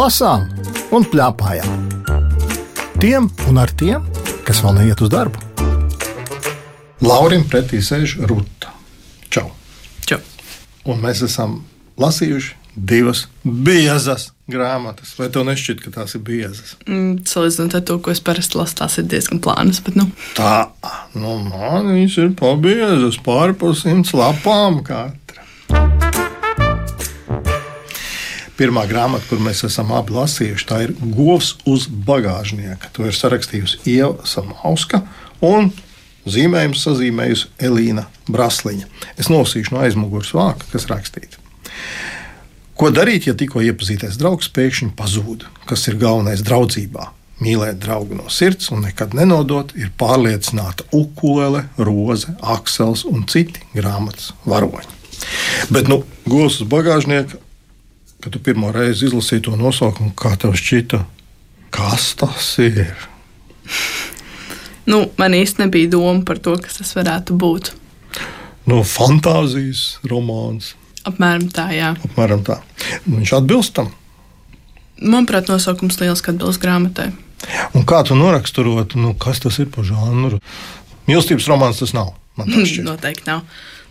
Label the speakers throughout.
Speaker 1: lasām un plēpājām. Tiem un ar tiem, kas vēl neiet uz darbu. Laurim pretī sēž Ruta. Čau!
Speaker 2: Čau.
Speaker 1: Un mēs esam lasījuši divas biezas grāmatas. Vai tev nešķiet, ka tās ir biezas?
Speaker 2: Mm, Salīdzinot ar to, ko es parasti lasu, tās ir diezgan plānas. Bet, nu,
Speaker 1: Tā, nu, man viņas ir pabiezas pāri pa simts lapām katra. Pirmā grāmata, kur mēs esam abi lasījuši, tā ir Govs uz bagāžnieka. To ir sarakstījusi Ieva Samauska un zīmējums sazīmējusi Elīna Brasliņa. Es nolasīšu no aizmugures vāka, kas rakstīts. Ko darīt, ja tikko iepazītais draugs pēkšņi pazūd? Kas ir galvenais draudzībā? Mīlēt draugu no sirds un nekad nenodot, ir pārliecināta ukulele, roze, aksels un citi grāmatas varoņi. Bet, nu, uz bagāžnieka, kad tu pirmo reizi izlasīji to nosaukumu, kā tev šķita, kas tas ir?
Speaker 2: nu, man īsti nebija doma par to, kas tas varētu būt.
Speaker 1: No fantāzijas romāns,
Speaker 2: Apmēram tā, jā.
Speaker 1: apmēram tā. Viņš atbilst tam.
Speaker 2: Manuprāt, nosaukums liels atbilst grāmatai.
Speaker 1: Un kā tu noraksturotu, nu, kas tas ir par žanru? Mīlestības romāns tas nav.
Speaker 2: Noteikti nav.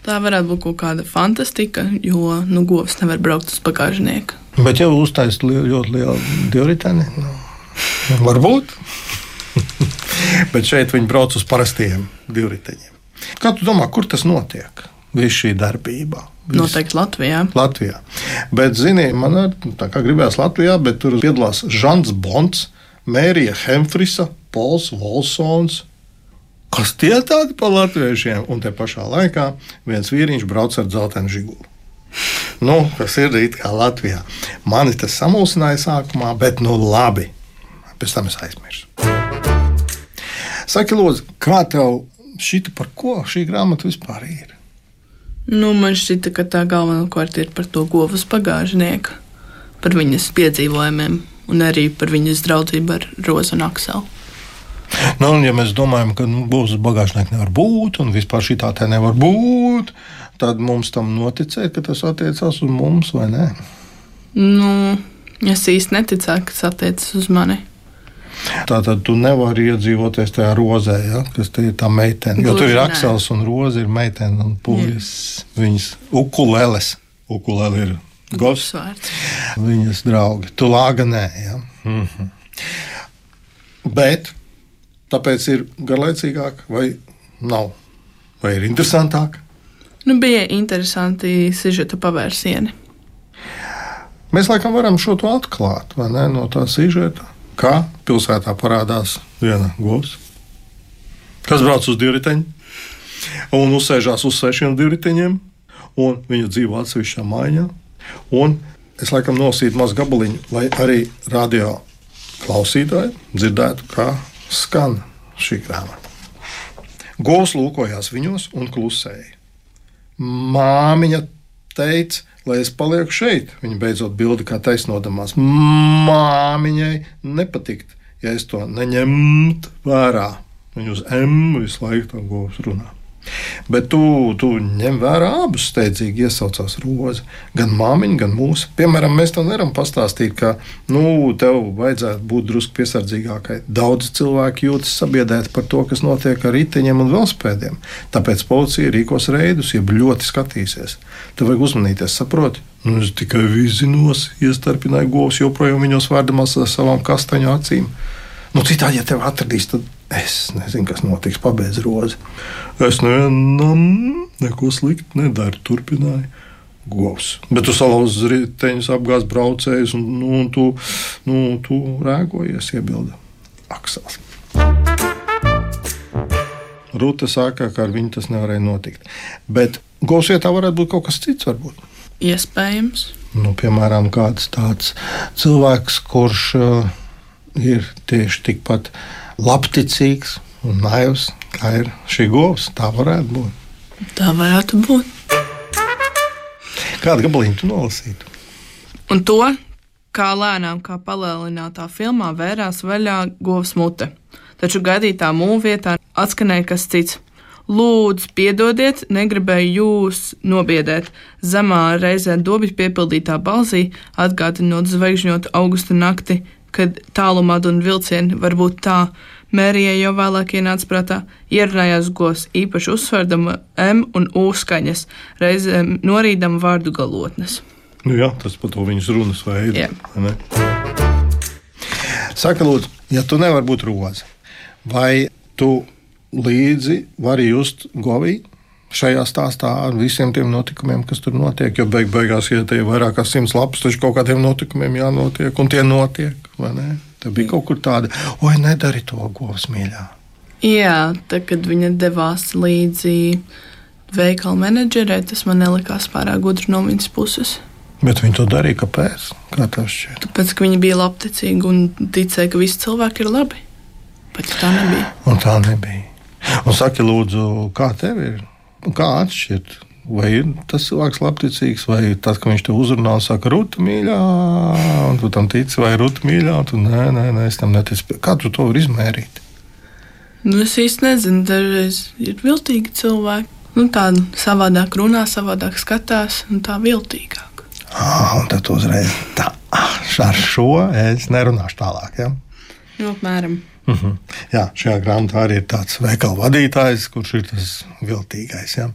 Speaker 2: Tā varētu būt kaut kāda fantastika, jo nu, govs nevar braukt uz bagāžnieku.
Speaker 1: Bet jau uztaisīt li ļoti lielu dioritēni. Nu, varbūt. Bet šeit viņi brauc uz parastiem divriteņiem. Kā tu domā, kur tas notiek? Viss šī darbība. Viss
Speaker 2: Noteikti Latvijā.
Speaker 1: Latvijā. Bet, zini, man ar- tā kā gribējās Latvijā, bet tur piedalās Žants Bonds, Mērija Hemfrisa, Pols Volsons. Kas tie tādi par latviešiem? Un te pašā laikā viens vīriņš brauc ar dzeltenu žiguli. Nu, tas ir it kā Latvijā. Mani tas samulsināja sākumā, bet nu labi. Pēc tam es aizmirsu. Saki, Lūdzu, kā tev šita par ko šī grāmata vispār ir?
Speaker 2: Nu, man šķita, ka tā galvenokārt ir par to govas bagāžnieku, par viņas piedzīvojumiem un arī par viņas draudzību ar Rozu un Akselu.
Speaker 1: Nu, un ja mēs domājam, ka nu, būs bagāžnieki nevar būt, un vispār šī tā te nevar būt, tad mums tam noticēt, ka tas attiecās uz mums vai nē.
Speaker 2: Nu, es īsti neticēju, ka tas attiecas uz mani.
Speaker 1: Tā tad tu nevari iedzīvoties tajā rozē, ja? kas te ir tā meitene. Jo tur ir aksels un roze, ir meitene un pūļas. Viņas ukuleles. Ukulele ir gos, viņas draugi. Tu lāga nē. Ja? Mhm. Bet tāpēc ir garlaicīgāk vai nav? Vai ir interesantāk?
Speaker 2: Nu, bija interesanti sižeta pavērsieni.
Speaker 1: Mēs laikam varam šo to atklāt, ne? No tā sižeta, kā pilsētā parādās viena govs, kas brauc uz divriteņu un uzsēžās uz sešiem divriteņiem, un viņa dzīvo atsevišķā mājā. Un es laikam nosītu mazu gabaliņu, lai arī radio klausītāji dzirdētu, kā skan šī grāmata. Govs lūkojās viņos un klusēja. Māmiņa teica, lai es palieku šeit. Viņa beidzot bildi kā taisnodamās. Māmiņai nepatikt, ja es to neņemtu vērā. Viņa uz M visu laiku tam govs runā. Bet tu, tu ņem vērā abus steidzīgi iesaucās rozi. Gan māmiņa, gan mūsu. Piemēram, mēs tam nevaram pastāstīt, ka nu, tev vajadzētu būt drusku piesardzīgākai. Daudz cilvēku jūtas sabiedrēti par to, kas notiek ar riteņiem un velospēdiem. Tāpēc policija rīkos reidus, jeb ļoti skatīsies. Tev vajag uzmanīties, saproti? Nu, es tikai vizinos, iestarpināju govs, joprojām viņos vērdamās ar savām kastaņu acīm. Nu, citādi, ja tev atradīs, tad es nezinu, kas notiks. Pabeidz rozi. Es nevienam neko sliktu nedaru, turpināju. Govs. Bet tu salauzi riteņus, apgāz braucējus, un, nu, un tu, nu, tu rēkojies, iebilda Aksels. Rūta saka, ka ar viņu tas nevarēja notikt. Bet Govs vietā varētu būt kaut kas cits. Varbūt.
Speaker 2: Iespējams.
Speaker 1: Nu, piemēram, kāds tāds cilvēks, kurš uh, ir tieši tikpat labticīgs un naivs, kā ir šī govs. Tā varētu būt.
Speaker 2: Tā varētu būt.
Speaker 1: Kādu gabaliņu tu nolasītu?
Speaker 2: Un to, kā lēnām, kā palielinātā filmā, vērās vaļā govs mute. Taču gaidītā mūža vietā atskanēja kas cits. Lūdzu, piedodiet, negribēju jūs nobiedēt. Zemā reizē dobīt piepildītā balsī, atgādinot zvaigžņotu augusta nakti, kad tālumā un vilcieni var būt tā. Mērija jau vēlāk ienāca prātā, ierunājās gos, īpaši uzsverdama M un U skaņas, reizēm norīdama vārdu galotnes.
Speaker 1: Nu, jā, tas par to viņas runas veidu. Saka, lūdzu, ja tu nevari būt roze, vai tu līdzi vari just govī šajā stāstā ar visiem tiem notikumiem, kas tur notiek? Jo beig beigās, ja tie ir vairāk kā simts lapas, taču kaut kādiem notikumiem jānotiek, un tie notiek, Tad bija kaut kur tāda, oi, nedari to govs mīļā.
Speaker 2: Jā, tad, kad viņa devās līdzi veikala menedžerei, tas man nelikās pārāk gudri no viņas puses.
Speaker 1: Bet viņi to darīja, kāpēc? Kā tev šķiet?
Speaker 2: Tāpēc, ka viņa bija labticīga un ticēja, ka visi cilvēki ir labi. Bet tā nebija.
Speaker 1: Un tā nebija. Un saki, lūdzu, kā tev ir? Kā atšķirt? Vai ir tas cilvēks labticīgs, vai tas, ka viņš te uzrunā un saka, rūta mīļā, un tu tam tici, vai rūta mīļā, un tu nē, nē, nē, es tam neticu. Kā tu to vari izmērīt?
Speaker 2: Nu, es īsti nezinu, dažreiz ir viltīgi cilvēki. Nu, tāda savādāk runā, savādāk skatās, un tā viltīgāk.
Speaker 1: Ah, un tad uzreiz tā, ah, ar šo es nerunāšu tālāk. Ja?
Speaker 2: Nu, apmēram.
Speaker 1: Uh -huh. Jā, šajā grāmatā arī ir tāds veikala vadītājs, kurš ir tas viltīgais, ja?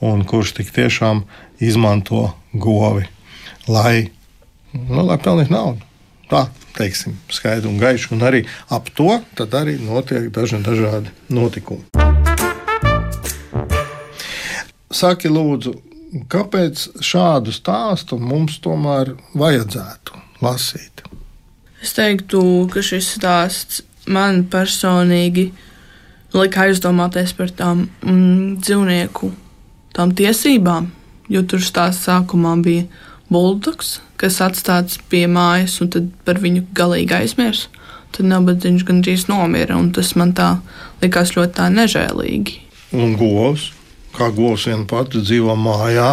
Speaker 1: un kurš tik tiešām izmanto govi, lai, nu, lai pelnītu naudu. Tā teiksim, skaidri un gaiši, un arī ap to arī notiek daži dažādi notikumi. Saki, lūdzu, kāpēc šādu stāstu mums tomēr vajadzētu lasīt?
Speaker 2: Es teiktu, ka šis stāsts man personīgi lika aizdomāties par tām mm, dzīvnieku tām tiesībām, jo tur stāsts sākumā bija buldogs, kas atstāts pie mājas, un tad par viņu galīgi aizmirs. Tad nabadzīgs gandrīz nomira, un tas man tā likās ļoti tā nežēlīgi.
Speaker 1: Un govs, kā govs vien pats dzīvo mājā,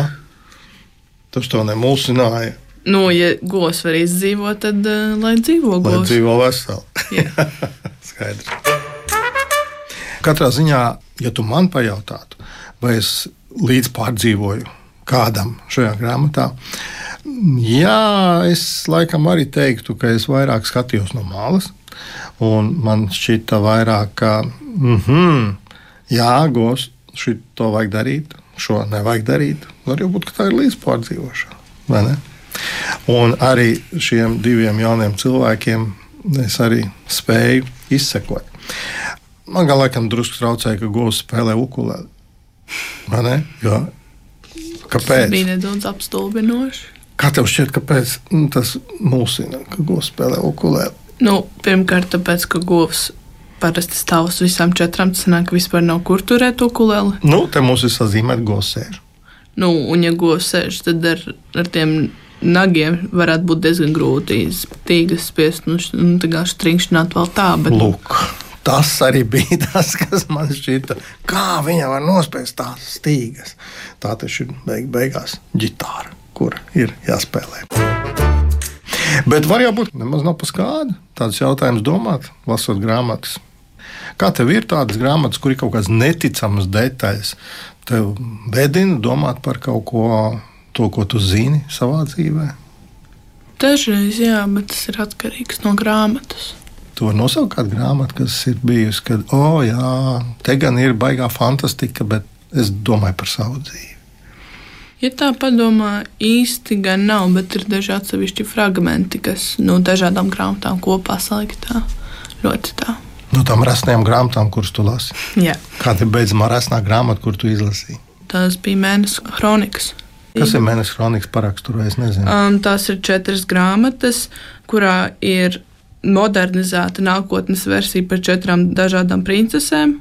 Speaker 1: tas to nemulsināja.
Speaker 2: Nu, ja govs var izdzīvot, tad uh, lai dzīvo
Speaker 1: Lai
Speaker 2: govs.
Speaker 1: dzīvo veseli. Skaidrs. Katrā ziņā, ja tu man pajautātu, vai es līdz pārdzīvoju kādam šajā grāmatā, jā, es laikam arī teiktu, ka es vairāk skatījos no malas. Un man šķita vairāk, ka, mm -hmm, jā, gos, to vajag darīt, šo nevajag darīt. Var jau būt, ka tā ir līdzpārdzīvošana. vai ne? Un arī šiem diviem jauniem cilvēkiem es arī spēju izsekot. Man gan laikam drusku traucēja, ka govs spēlē ukulēli. Kāpēc?
Speaker 2: Bija nedaudz apstulbinoši.
Speaker 1: Kā tev šķiet, kāpēc nu, tas mulsina, ka govs spēlē ukulēli?
Speaker 2: Nu, pirmkārt, tāpēc, ka govs parasti stāv uz visām četrām, tas nāk, vispār nav kur turēt to kuleli.
Speaker 1: Nu, te mums ir sazīmēta govs sēž.
Speaker 2: Nu, un, ja govs sēž, tad ar, ar tiem nagiem varētu būt diezgan grūti tīgas spiest, nu, š- nu tā kā strinkšķināt vēl tā, bet
Speaker 1: Lūk, tas arī bija tas, kas man šķita. Kā viņa var nospēst tās stīgas? Tā taču ir beig beigās ģitāra, kur ir jāspēlē. Bet var jau būt nemaz nav paskāda. Tāds jautājums domāt, lasot grāmatas. Kā tev ir tādas grāmatas, kur ir kaut kādas neticamas detaļas? Tev vedina domāt par kaut ko, to, ko tu zini savā dzīvē.
Speaker 2: dažreiz jā, bet tas ir atkarīgs no grāmatas.
Speaker 1: Tu vari nosaukt kādu grāmatu, kas ir bijusi, kad, oh, jā, te gan ir baigā fantastika, bet es domāju par savu dzīvi.
Speaker 2: Ja tā padomā, īsti gan nav, bet ir daži atsevišķi fragmenti, kas no dažādām grāmatām kopā saliktā. Ļoti tā.
Speaker 1: No tām rasnajām grāmatām, kuras tu lasi.
Speaker 2: Jā.
Speaker 1: Kāda ir beidzamā rasnā grāmata, kur tu izlasīji?
Speaker 2: Tās bija mēnesis kronikas.
Speaker 1: Kas ir mēnesis kronikas parakstu, vai es nezinu?
Speaker 2: Um, tās ir četras grāmatas, kurā ir modernizēta nākotnes versija par četrām dažādām princesēm.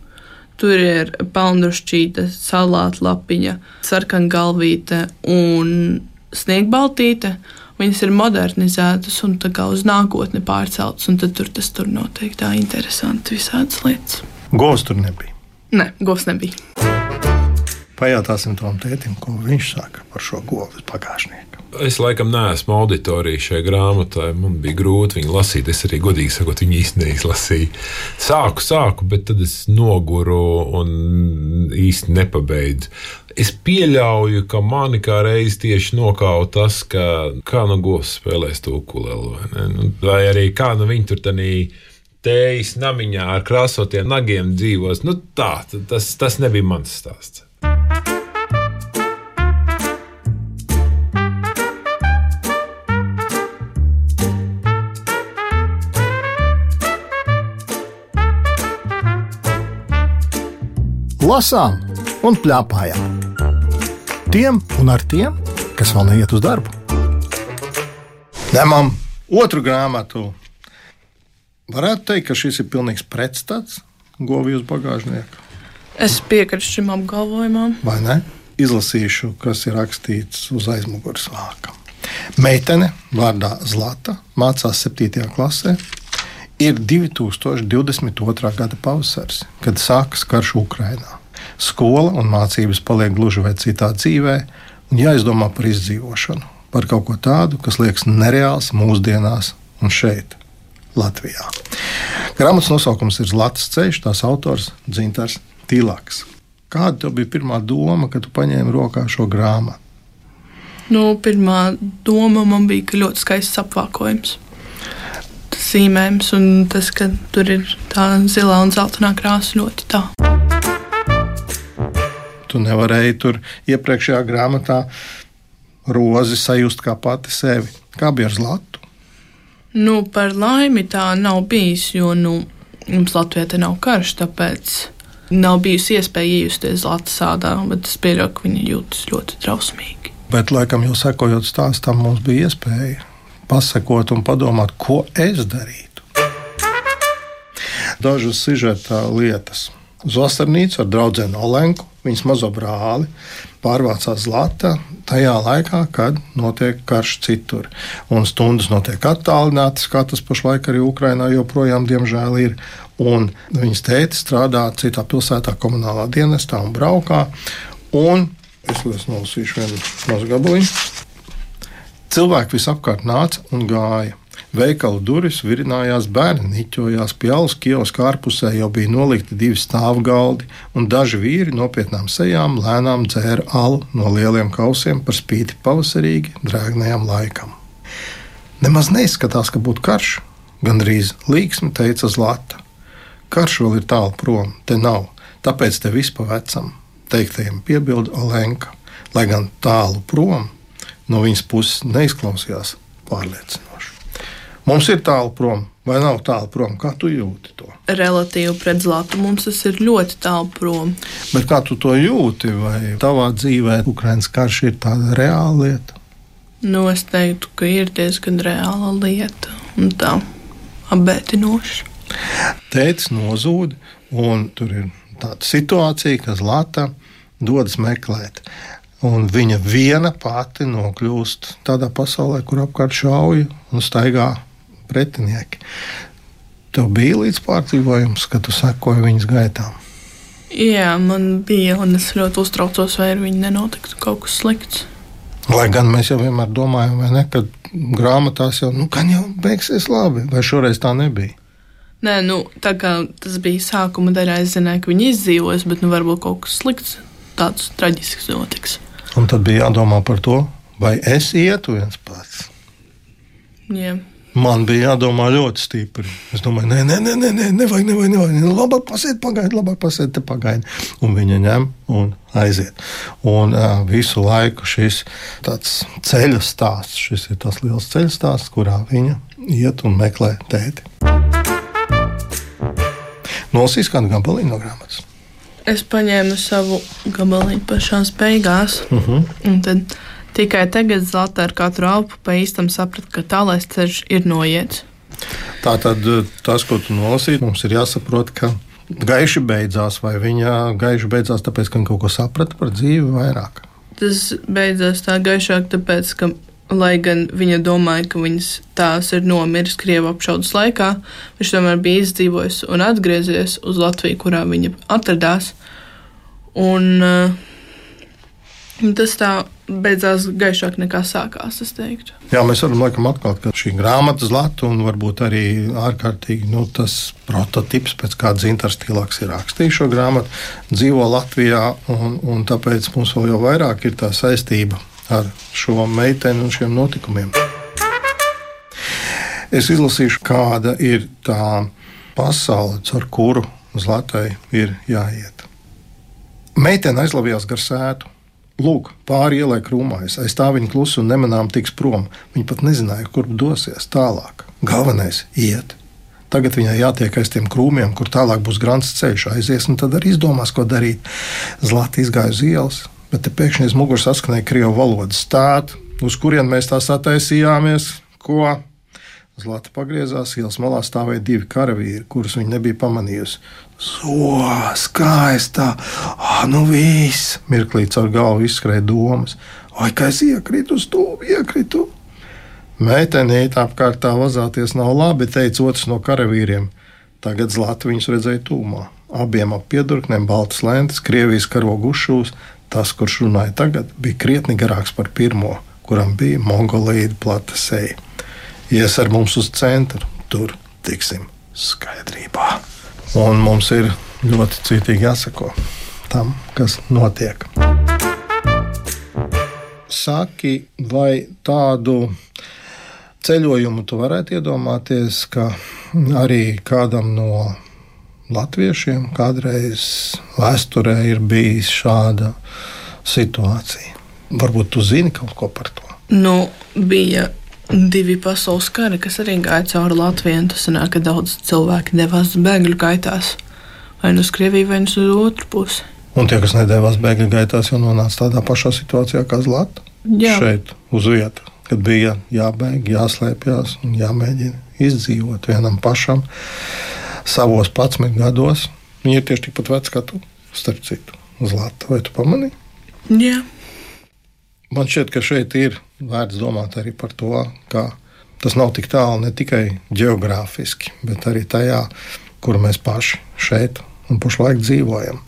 Speaker 2: Tur ir pelnušķīta, salāta lapiņa, sarkana galvīte un sniegbaltīte. Viņas ir modernizētas un tā kā uz nākotni pārceltas, un tad tur tas tur notiek tā interesanti visādas lietas.
Speaker 1: Govs tur nebija.
Speaker 2: Nē, govs nebija.
Speaker 1: Pajautāsim tam tētim, ko viņš saka par šo govu pagājušnieku.
Speaker 3: Es laikam neesmu auditorija šai grāmatai. Man bija grūti viņu lasīt. Es arī godīgi sakot, viņu īstenībā neizlasīju. Sāku, sāku, bet tad es noguru un īsti nepabeidzu. Es pieļauju, ka mani kā reiz tieši nokauta tas, ka kā no govs spēlēs to ukulelu. Vai, nu, vai arī kā no viņi tur tādā tējas namiņā ar krāsotiem nagiem dzīvos. Nu, tā, tas, tas nebija mans stāsts.
Speaker 1: Lasām un plēpājām. Tiem un ar tiem, kas vēl neiet uz darbu. Ņemam otru grāmatu. Varētu teikt, ka šis ir pilnīgs pretstats govijas bagāžniekam.
Speaker 2: Es piekrītu šim apgalvojumam.
Speaker 1: Vai ne? Izlasīšu, kas ir rakstīts uz aizmugures vāka. Meitene vārdā Zlata mācās 7. klasē. Ir 2022. gada pavasaris, kad sākas karš Ukrajinā. Skola un mācības paliek gluži vai citā dzīvē, un jāizdomā par izdzīvošanu, par kaut ko tādu, kas liekas nereāls mūsdienās un šeit, Latvijā. Grāmatas nosaukums ir Latvijas ceļš, tās autors Dzintars Tīlāks. Kāda bija pirmā doma, kad tu paņēmi rokā šo grāmatu?
Speaker 2: Nu, pirmā doma man bija, ka ļoti skaists apvākojums. Zīmējums un tas, ka tur ir tā zilā un zeltainā krāsa ļoti tā.
Speaker 1: Tu nevarēji tur iepriekšējā grāmatā rozi sajust kā pati sevi. Kā bija ar Zlatu?
Speaker 2: Nu, par laimi tā nav bijis, jo nu, mums Latvijā nav karš, tāpēc nav bijusi iespēja iejusties Latvijas sādā, bet es pieļauju, ka viņa jūtas ļoti drausmīgi.
Speaker 1: Bet, laikam, jau sekojot stāstam, mums bija iespēja pasakot un padomāt, ko es darītu. Dažas sižeta lietas uz vasarnīcu ar draugu Olenku, viņas mazo brāli, pārvācās Latvijā tajā laikā, kad notiek karš citur. Un stundas notiek attālinātas, kā tas pašlaik arī Ukrainā joprojām, diemžēl, ir. Un viņas tēti strādā citā pilsētā, komunālā dienestā un braukā. Un es nolasīšu vienu mazu gabaliņu. Cilvēki visapkārt nāca un gāja. Veikalu durvis virinājās bērni, niķojās pie alus kioska ārpusē jau bija nolikti divi stāvgaldi, un daži vīri nopietnām sejām lēnām dzēra alu no lieliem kausiem par spīti pavasarīgi drēgnajam laikam. Nemaz neizskatās, ka būtu karš, gandrīz līksmi teica Zlata. Karš vēl ir tālu prom, te nav, tāpēc te viss pa vecam, teiktajiem piebilda Olenka, lai gan tālu prom no viņas puses neizklausījās pārliecinoši. Mums ir tālu prom, vai nav tālu prom? Kā tu jūti to?
Speaker 2: Relatīvi pret zeltu mums tas ir ļoti tālu prom.
Speaker 1: Bet kā tu to jūti? Vai tavā dzīvē Ukraiņas karš ir tāda reāla lieta?
Speaker 2: Nu, es teiktu, ka ir diezgan reāla lieta un tā apbētinoša.
Speaker 1: Tētis nozūd, un tur ir tāda situācija, ka Zlata dodas meklēt. Un viņa viena pati nokļūst tādā pasaulē, kur apkārt šauja un staigā pretinieki. Tev bija līdz pārdzīvojums, kad tu sekoji viņas gaitām.
Speaker 2: Jā, man bija, un es ļoti uztraucos, vai ar viņu nenotiktu kaut kas slikts.
Speaker 1: Lai gan mēs jau vienmēr domājam, ne, ka grāmatās jau, nu, jau beigsies labi, vai šoreiz tā nebija.
Speaker 2: Nē, nu, tā kā tas bija sākuma daļā, es zināju, ka viņi izdzīvos, bet nu, varbūt kaut kas slikts, tāds traģisks notiks.
Speaker 1: Un tad bija jādomā par to, vai es ietu viens pats.
Speaker 2: Jā.
Speaker 1: Man bija jādomā ļoti stipri. Es domāju, nē, nē, nē, nē, nē nevajag, nevajag, nevajag. Nu, labāk pasiet, pagaidi, labāk pasiet, te pagaidi. Un viņa ņem un aiziet. Un uh, visu laiku šis ceļa stāsts, šis ir tas liels ceļa stāsts, kurā viņa iet un meklē tēti. Nolasīs kādu gabaliņu no grāmatas.
Speaker 2: Es paņēmu savu gabaliņu pašās beigās. Uh
Speaker 1: mhm.
Speaker 2: -huh. Tad Tikai tagad Zelta ar katru alpu pa īstam saprata, ka tālais ceļš ir noiets.
Speaker 1: Tā tad eh, tas, ko tu nolasīji, mums ir jāsaprot, ka gaiši beidzās, vai viņa gaiši beidzās tāpēc, ka viņa kaut ko saprata par dzīvi vairāk.
Speaker 2: Tas beidzās tā gaišāk, tāpēc, ka, lai gan viņa domāja, ka viņas tās ir nomiris Krievijas apšaudas laikā, viņš tomēr bija izdzīvojis un atgriezies uz Latviju, kurā viņa atradās. Un, uh, tas tā beidzās gaišāk nekā sākās.
Speaker 1: Jā, mēs varam laikam atklāt, ka šī grāmata zlata un varbūt arī ārkārtīgi nu, tas prototyps, pēc kāda dzintars tīlāks ir rakstījis šo grāmatu, dzīvo Latvijā, un, un tāpēc mums vēl jau vairāk ir tā saistība ar šo meiteni un šiem notikumiem. Es izlasīšu, kāda ir tā pasaule, ar kuru Zlatai ir jāiet. Meitene aizlavījās gar sētu. Lūk, pāri ielai krūmājas, aiz tā viņa klusu un nemanām tiks prom. Viņa pat nezināja, kurp dosies tālāk. Galvenais - iet. Tagad viņai jātiek aiz tiem krūmiem, kur tālāk būs grants ceļš, aizies, un tad arī izdomās, ko darīt. Zlata izgāja uz ielas, bet pēkšņi aiz muguras atskanēja krievu valodas stāt, uz kurien mēs tās attaisījāmies. Ko? Zlata pagriezās, ielas malā stāvēja divi karavīri, kurus viņa nebija pamanījusi. So, skaistā, ah, nu viss! Mirklī caur galvu izskrēja domas. Vai kā es iekritu uz stūri, iekritu? Meitene iet apkārt tā vazāties nav labi, teica otrs no karavīriem. Tagad Zlata viņus redzēja tūmā. Abiem ap piedurknēm baltas lentes, Krievijas karogu uzšūs. Tas, kurš runāja tagad, bija krietni garāks par pirmo, kuram bija mongolīda plata seja. Ies ar mums uz centru, tur tiksim skaidrībā. Un mums ir ļoti cītīgi jāsako tam, kas notiek. Saki, vai tādu ceļojumu tu varētu iedomāties, ka arī kādam no latviešiem kādreiz vēsturē ir bijis šāda situācija? Varbūt tu zini kaut ko par to?
Speaker 2: Nu, bija divi pasaules kari, kas arī gāja cauri Latvijai. Tas sanāk, ka daudz cilvēku devās bēgļu gaitās vai nu uz Krieviju, vai nu uz otru pusi.
Speaker 1: Un tie, kas nedēvās bēgļu gaitās, jau nonāca tādā pašā situācijā kā Zlata.
Speaker 2: Jā.
Speaker 1: Šeit, uz vietas, kad bija jābēg, jāslēpjas un jāmēģina izdzīvot vienam pašam savos 11 gados. Viņi ir tieši tikpat veci kā tu, starp citu, Zlata. Vai tu pamanīji?
Speaker 2: Jā.
Speaker 1: Man šķiet, ka šeit ir vērts domāt arī par to, ka tas nav tik tālu ne tikai geogrāfiski, bet arī tajā, kur mēs paši šeit un pašlaik dzīvojam.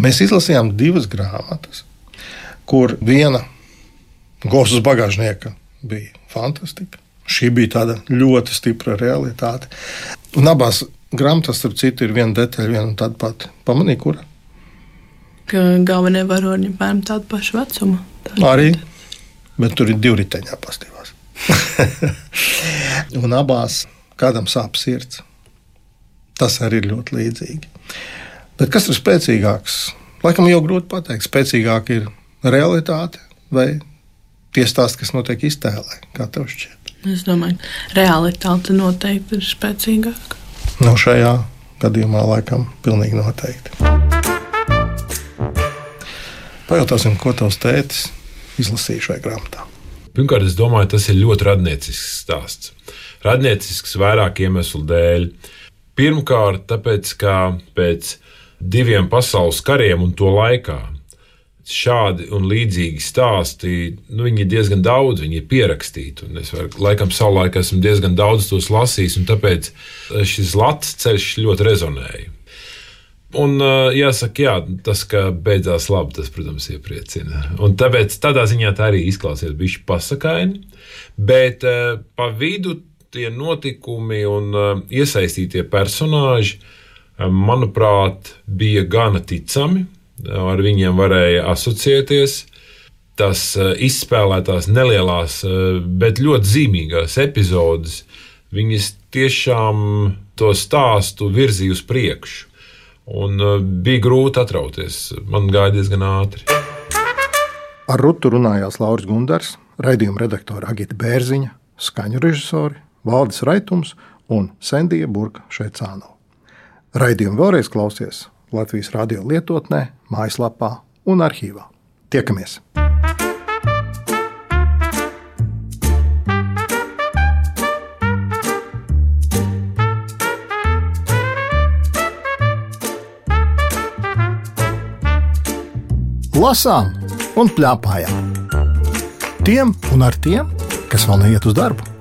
Speaker 1: Mēs izlasījām divas grāmatas, kur viena gostas bagāžnieka bija fantastika. Šī bija tāda ļoti stipra realitāte. Un abās grāmatās, starp citu, ir viena detaļa, viena tāda pati. Pamanīja, kura?
Speaker 2: ka galvenie varoņi ir bērni tādu pašu vecumu. Tā
Speaker 1: Arī, bet tur ir divi riteņi apstākļos. un abās kādam sāp sirds. Tas arī ir ļoti līdzīgi. Bet kas ir spēcīgāks? Laikam jau grūti pateikt. Spēcīgāk ir realitāte vai tie stāsti, kas notiek iztēlē, kā tev šķiet?
Speaker 2: Es domāju, ka realitāte noteikti ir spēcīgāka.
Speaker 1: Nu, šajā gadījumā laikam pilnīgi noteikti. Pajautāsim, ko tavs tētis izlasīja šajā grāmatā.
Speaker 3: Pirmkārt, es domāju, tas ir ļoti radniecisks stāsts. Radniecisks vairāk iemeslu dēļ. Pirmkārt, tāpēc, ka pēc diviem pasaules kariem un to laikā šādi un līdzīgi stāsti, nu, viņi ir diezgan daudz, viņi ir pierakstīti. Es varu, laikam, savulaik esmu diezgan daudz tos lasījis, un tāpēc šis Latvijas ceļš ļoti rezonēja. Un jāsaka, jā, tas, ka beidzās labi, tas, protams, iepriecina. Un tāpēc tādā ziņā tā arī izklausās bišķi pasakaini, bet pa vidu tie notikumi un iesaistītie personāļi, manuprāt, bija gana ticami. Ar viņiem varēja asociēties. Tas izspēlētās nelielās, bet ļoti zīmīgās epizodes, viņas tiešām to stāstu virzīja uz priekšu un uh, bija grūti atrauties. Man gāja diezgan ātri.
Speaker 1: Ar Rutu runājās Lauris Gundars, raidījuma redaktore Agita Bērziņa, skaņu režisori Valdis Raitums un Sendija Burka Šeicāno. Raidījumu vēlreiz klausies Latvijas radio lietotnē, mājaslapā un arhīvā. Tiekamies! lasām un plēpājām. Tiem un ar tiem, kas vēl neiet uz darbu.